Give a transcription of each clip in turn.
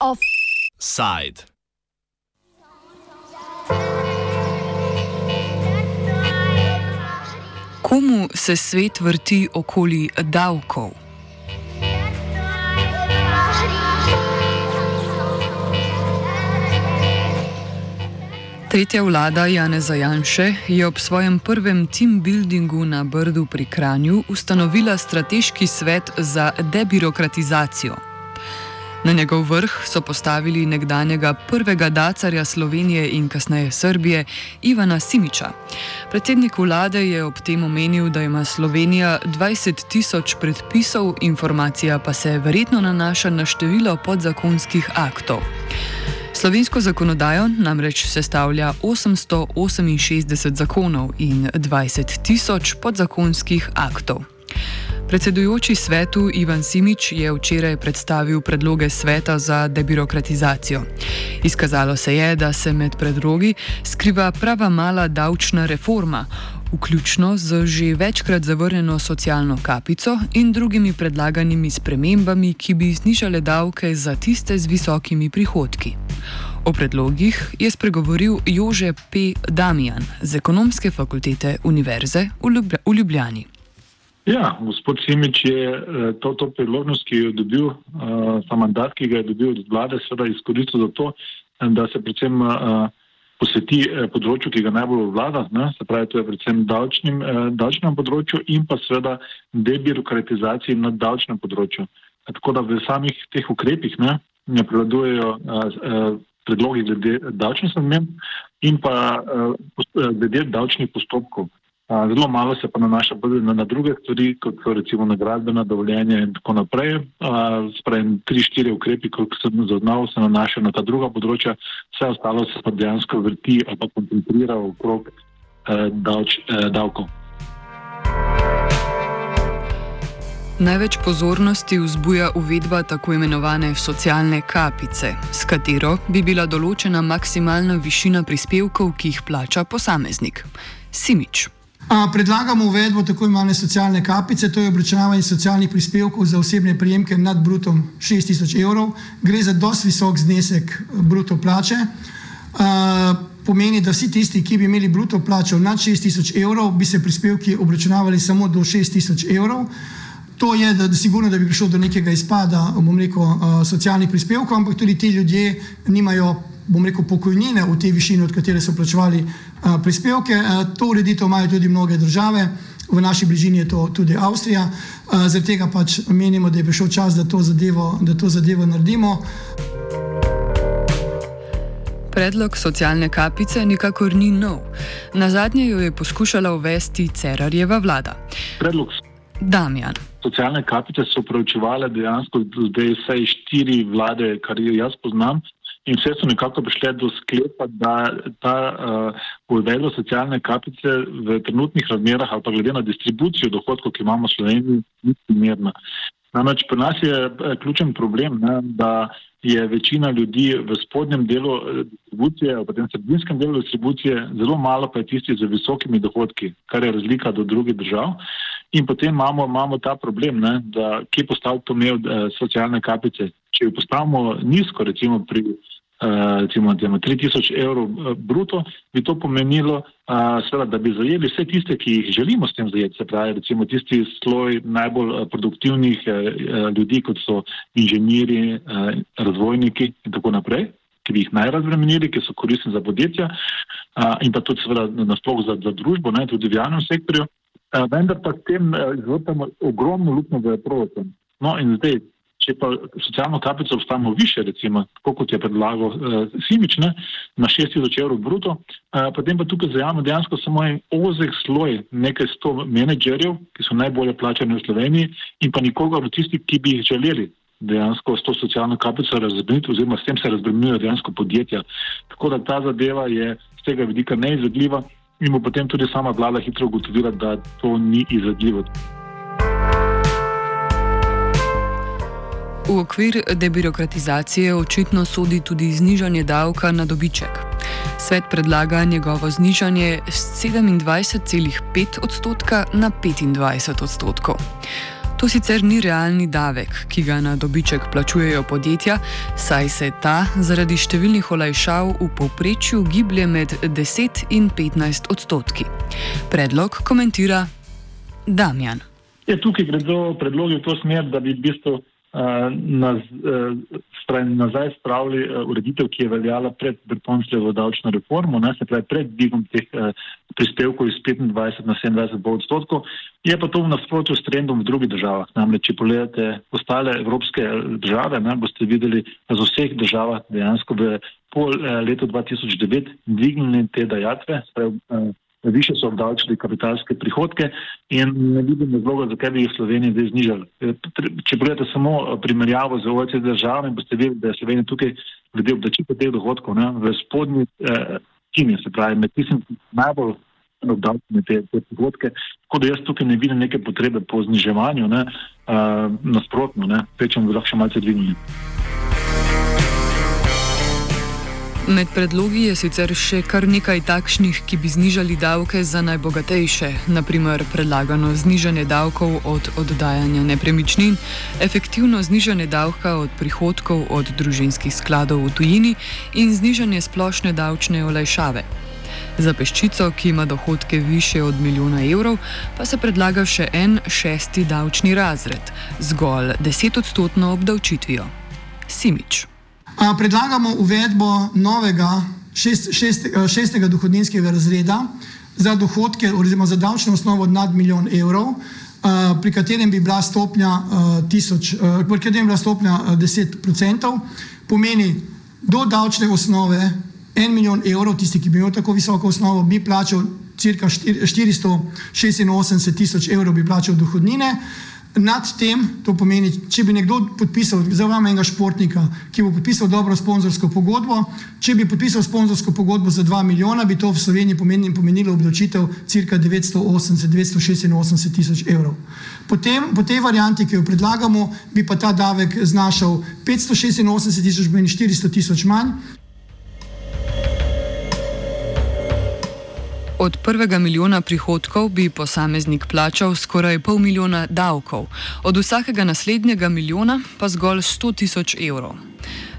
Offside. Komu se svet vrti okoli davkov? Tretja vlada Janeza Janše je ob svojem prvem team buildingu na Brdu pri Kranju ustanovila strateški svet za debirokratizacijo. Na njegov vrh so postavili nekdanjega prvega dacarja Slovenije in kasneje Srbije Ivana Simiča. Predsednik vlade je ob tem omenil, da ima Slovenija 20 tisoč predpisov, informacija pa se verjetno nanaša na število podzakonskih aktov. Slovensko zakonodajo namreč sestavlja 868 zakonov in 20 tisoč podzakonskih aktov. Predsedujoči svetu Ivan Simič je včeraj predstavil predloge sveta za debirokratizacijo. Izkazalo se je, da se med predlogi skriva prava mala davčna reforma, vključno z že večkrat zavrnjeno socialno kapico in drugimi predlaganimi spremembami, ki bi znižale davke za tiste z visokimi prihodki. O predlogih je spregovoril Jože P. Damijan z ekonomske fakultete Univerze v Ljubljani. Ja, gospod Simič je eh, to, to priložnost, ki jo je dobil, ta mandat, ki ga je dobil od vlade, seveda izkoristil za to, da se predvsem uh, posveti uh, področju, ki ga najbolj vlada, ne, se pravi, to je predvsem davčnim, uh, davčnem področju in pa seveda debirokratizaciji na davčnem področju. Tako da v samih teh ukrepih ne, ne prevladujejo uh, uh, predlogi glede davčnih sprememb in pa uh, glede davčnih postopkov. Zelo malo se pa nanaša na, na druge stvari, kot so recimo nagradbena dovoljenja in tako naprej. Spravim, tri, štiri ukrepi, kot sem zaznal, se nanašajo na ta druga področja, vse ostalo se pa dejansko vrti ali pa koncentrira okrog eh, davč, eh, davkov. Največ pozornosti vzbuja uvedba tako imenovane socialne kapice, s katero bi bila določena maksimalna višina prispevkov, ki jih plača posameznik. Simič. Predlagamo uvedbo tako imenovane socialne kapice, to je obračunavanje socialnih prispevkov za osebne prijemke nad brutom 6000 evrov. Gre za dosti visok znesek eh, bruto plače. Pomeni, da vsi tisti, ki bi imeli bruto plačo nad 6000 evrov, bi se prispevki obračunavali samo do 6000 evrov. To je, da, da sigurno, da bi prišlo do nekega izpada, bom rekel, socialnih prispevkov, ampak tudi ti ljudje nimajo bom rekel, pokojnine v tej višini, od katere so plačevali uh, prispevke. Uh, to ureditev imajo tudi mnoge države, v naši bližini je to tudi Avstrija. Uh, zaradi tega pač menimo, da je prišel čas, da to zadevo, da to zadevo naredimo. Predlog socialne kapice nikakor ni nov. Na zadnje jo je poskušala uvesti Cerarjeva vlada. Predlog Damjan. Socialne kapice so preučevale dejansko zdaj vse štiri vlade, kar jaz poznam, In vse so nekako prišle do sklepa, da ta uh, uvedba socialne kapice v trenutnih razmerah ali pa glede na distribucijo dohodkov, ki imamo v Sloveniji, ni primerna. Namreč pri nas je eh, ključen problem, ne, da je večina ljudi v spodnjem delu eh, distribucije, v tem sredinskem delu distribucije, zelo malo pa je tisti z visokimi dohodki, kar je razlika do drugih držav. In potem imamo, imamo ta problem, ne, da kje postaviti to mejo socialne kapice. Če jo postavimo nizko, recimo pri Eh, recimo, da ima 3000 evrov eh, bruto, bi to pomenilo, eh, seveda, da bi zajeli vse tiste, ki jih želimo s tem zajeti, se pravi, recimo tisti sloj najbolj produktivnih ljudi, kot so inženirji, razvojniki in tako naprej, ki bi jih najrazbremenili, ki so koristni za podjetja in pa tudi seveda nasploh za, za družbo, ne, tudi v javnem sektorju, vendar pa s tem izvrtamo ogromno luknjo v proračun. No in zdaj, če pa socialno kapico obstavimo više, recimo, kot je predlagal uh, Simič, ne, na 6000 evrov bruto, uh, potem pa tukaj zajamemo dejansko samo en ozek sloj nekaj sto menedžerjev, ki so najbolje plačani v Sloveniji in pa nikoga od tistih, ki bi jih želeli dejansko s to socialno kapico razbremeniti oziroma s tem se razbremenjujejo dejansko podjetja. Tako da ta zadeva je z tega vidika neizvedljiva in bo potem tudi sama vlada hitro ugotovila, da to ni izvedljivo. V okvir debirokratizacije očitno sodi tudi znižanje davka na dobiček. Svet predlaga njegovo znižanje z 27,5 odstotka na 25 odstotkov. To sicer ni realni davek, ki ga na dobiček plačujejo podjetja, saj se ta zaradi številnih olajšav v povprečju giblje med 10 in 15 odstotki. Predlog komentira Damjan. Je, tukaj gre za predloge v to smer, da bi v bistvu naz, nazaj spravili ureditev, ki je veljala pred Bretončevo davčno reformo, ne, se pravi pred dvigom teh prispevkov iz 25 na 27 odstotkov, je pa to v nasprotju s trendom v drugih državah. Namreč, če pogledate ostale evropske države, ne, boste videli, da z vseh državah dejansko v pol letu 2009 dvignili te dajatve, spravi, više so obdavčili kapitalske prihodke in ne vidim razloga, zakaj bi jih Slovenija zdaj znižala. E, če pogledate samo primerjavo z OECD državami, boste videli, da je Slovenija tukaj glede obdavčitve teh dohodkov ne, v spodnji eh, kini, se pravi, med tistim najbolj obdavčene te, te prihodke. Tako da jaz tukaj ne vidim neke potrebe po zniževanju, ne, uh, nasprotno, ne, pečem bi lahko še malce dvignili. Med predlogi je sicer še kar nekaj takšnih, ki bi znižali davke za najbogatejše, naprimer predlagano znižanje davkov od oddajanja nepremičnin, efektivno znižanje davka od prihodkov od družinskih skladov v tujini in znižanje splošne davčne olajšave. Za peščico, ki ima dohodke više od milijona evrov, pa se predlaga še en šesti davčni razred, zgolj desetodstotno obdavčitvijo. Simič. Predlagamo uvedbo novega šest, šest, šestega dohodninskega razreda za dohodke oziroma za davčno osnovo nad milijon evrov, pri katerem bi bila stopnja, tisoč, pri katerem bi bila stopnja 10%, pomeni do davčne osnove en milijon evrov, tisti, ki bi imel tako visoko osnovo, bi plačal cirka 486 tisoč evrov bi plačal dohodnine. Nad tem, to pomeni, če bi nekdo podpisal, za vama enega športnika, ki bo podpisal dobro sponzorsko pogodbo, če bi podpisal sponzorsko pogodbo za 2 milijona, bi to v Sloveniji pomenilo, pomenilo obdavčitev cirka 980-986 tisoč evrov. Potem, po tej varianti, ki jo predlagamo, bi pa ta davek znašal 586 tisoč, meni 400 tisoč manj. Od prvega milijona prihodkov bi posameznik plačal skoraj pol milijona davkov, od vsakega naslednjega milijona pa zgolj 100 tisoč evrov.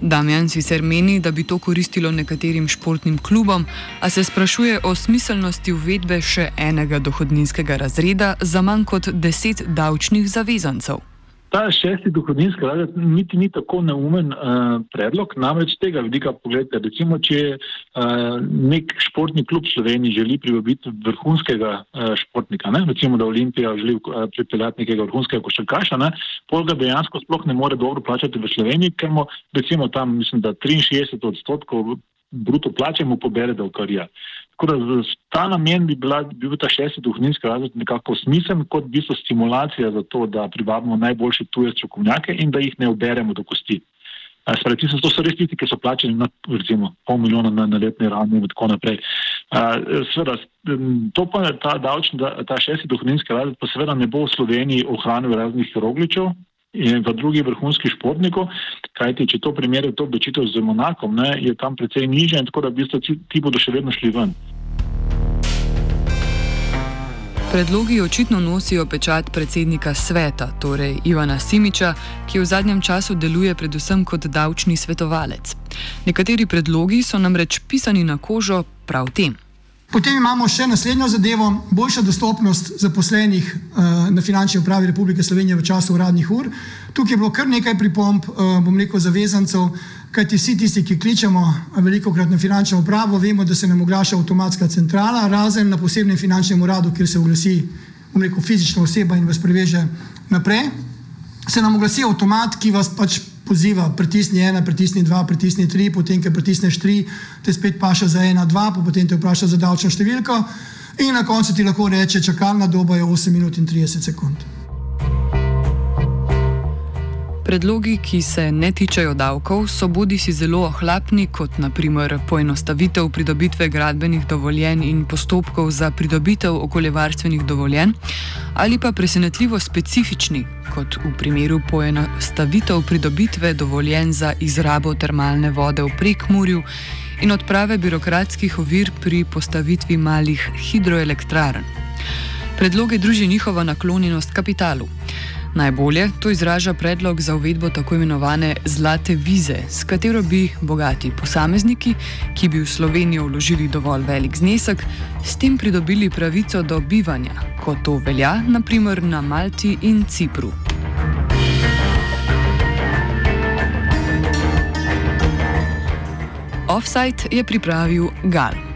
Damjan sicer meni, da bi to koristilo nekaterim športnim klubom, a se sprašuje o smiselnosti uvedbe še enega dohodninskega razreda za manj kot deset davčnih zavezancev. Ta šesti dohodninski razred niti ni tako neumen uh, predlog, namreč tega vidika pogledajte. Recimo, če uh, nek športni klub Sloveniji želi privabiti vrhunskega uh, športnika, ne? recimo, da Olimpija želi uh, pripeljati nekega vrhunskega košarkaša, pol ga dejansko sploh ne more dobro plačati v Sloveniji, ker mu recimo tam, mislim, da 63 odstotkov bruto plače mu pobere davkarija. Tako da ta namen bi, bila, bi bil ta šesti dohodninski razred nekako smiseln kot bistvo stimulacija za to, da privabimo najboljše tuje strokovnjake in da jih ne oberemo do kosti. Spravi, tisto, to so res tisti, ki so plačeni na recimo, pol milijona na, na letni ravni in tako naprej. Sveda, to pa ta, davčni, ta šesti dohodninski razred pa seveda ne bo v Sloveniji ohranil raznih rogličev, in v drugih vrhunskih športnikov, kajti če to primerjate to obdavčitev z Monakom, ne, je tam precej niže in tako da v bistvu ti, ti bodo še vedno šli ven. Predlogi očitno nosijo pečat predsednika sveta, torej Ivana Simiča, ki v zadnjem času deluje predvsem kot davčni svetovalec. Nekateri predlogi so namreč pisani na kožo prav tem. Potem imamo še naslednjo zadevo, boljša dostopnost zaposlenih uh, na finančni upravi Republike Slovenije v času uradnih ur. Tukaj je bilo kar nekaj pripomb, uh, bom rekel, zavezancev, kajti vsi tisti, ki kličemo veliko krat na finančno upravo, vemo, da se nam oglaša avtomatska centrala, razen na posebnem finančnem uradu, kjer se oglasi, bom rekel, fizična oseba in vas preveže naprej. Se nam oglasi avtomat, ki vas pač poziva, pritisni ena, pritisni dva, pritisni tri, potem, ker pritisneš tri, te spet paša za ena, dva, potem te vpraša za davčno številko in na koncu ti lahko reče, čakalna doba je 8 minut in 30 sekund. Predlogi, ki se ne tičejo davkov, so bodi si zelo ohlapni, kot naprimer poenostavitev pridobitve gradbenih dovoljenj in postopkov za pridobitev okoljevarstvenih dovoljenj, ali pa presenetljivo specifični, kot v primeru poenostavitev pridobitve dovoljenj za izrabo termalne vode v prekmurju in odprave birokratskih ovir pri postavitvi malih hidroelektrarn. Predloge druži njihova naklonjenost kapitalu. Najbolje to izraža predlog za uvedbo tako imenovane zlate vize, s katero bi bogati posamezniki, ki bi v Slovenijo vložili dovolj velik znesek, s tem pridobili pravico do bivanja, kot to velja naprimer na Malti in Cipru. Offside je pripravil Gal.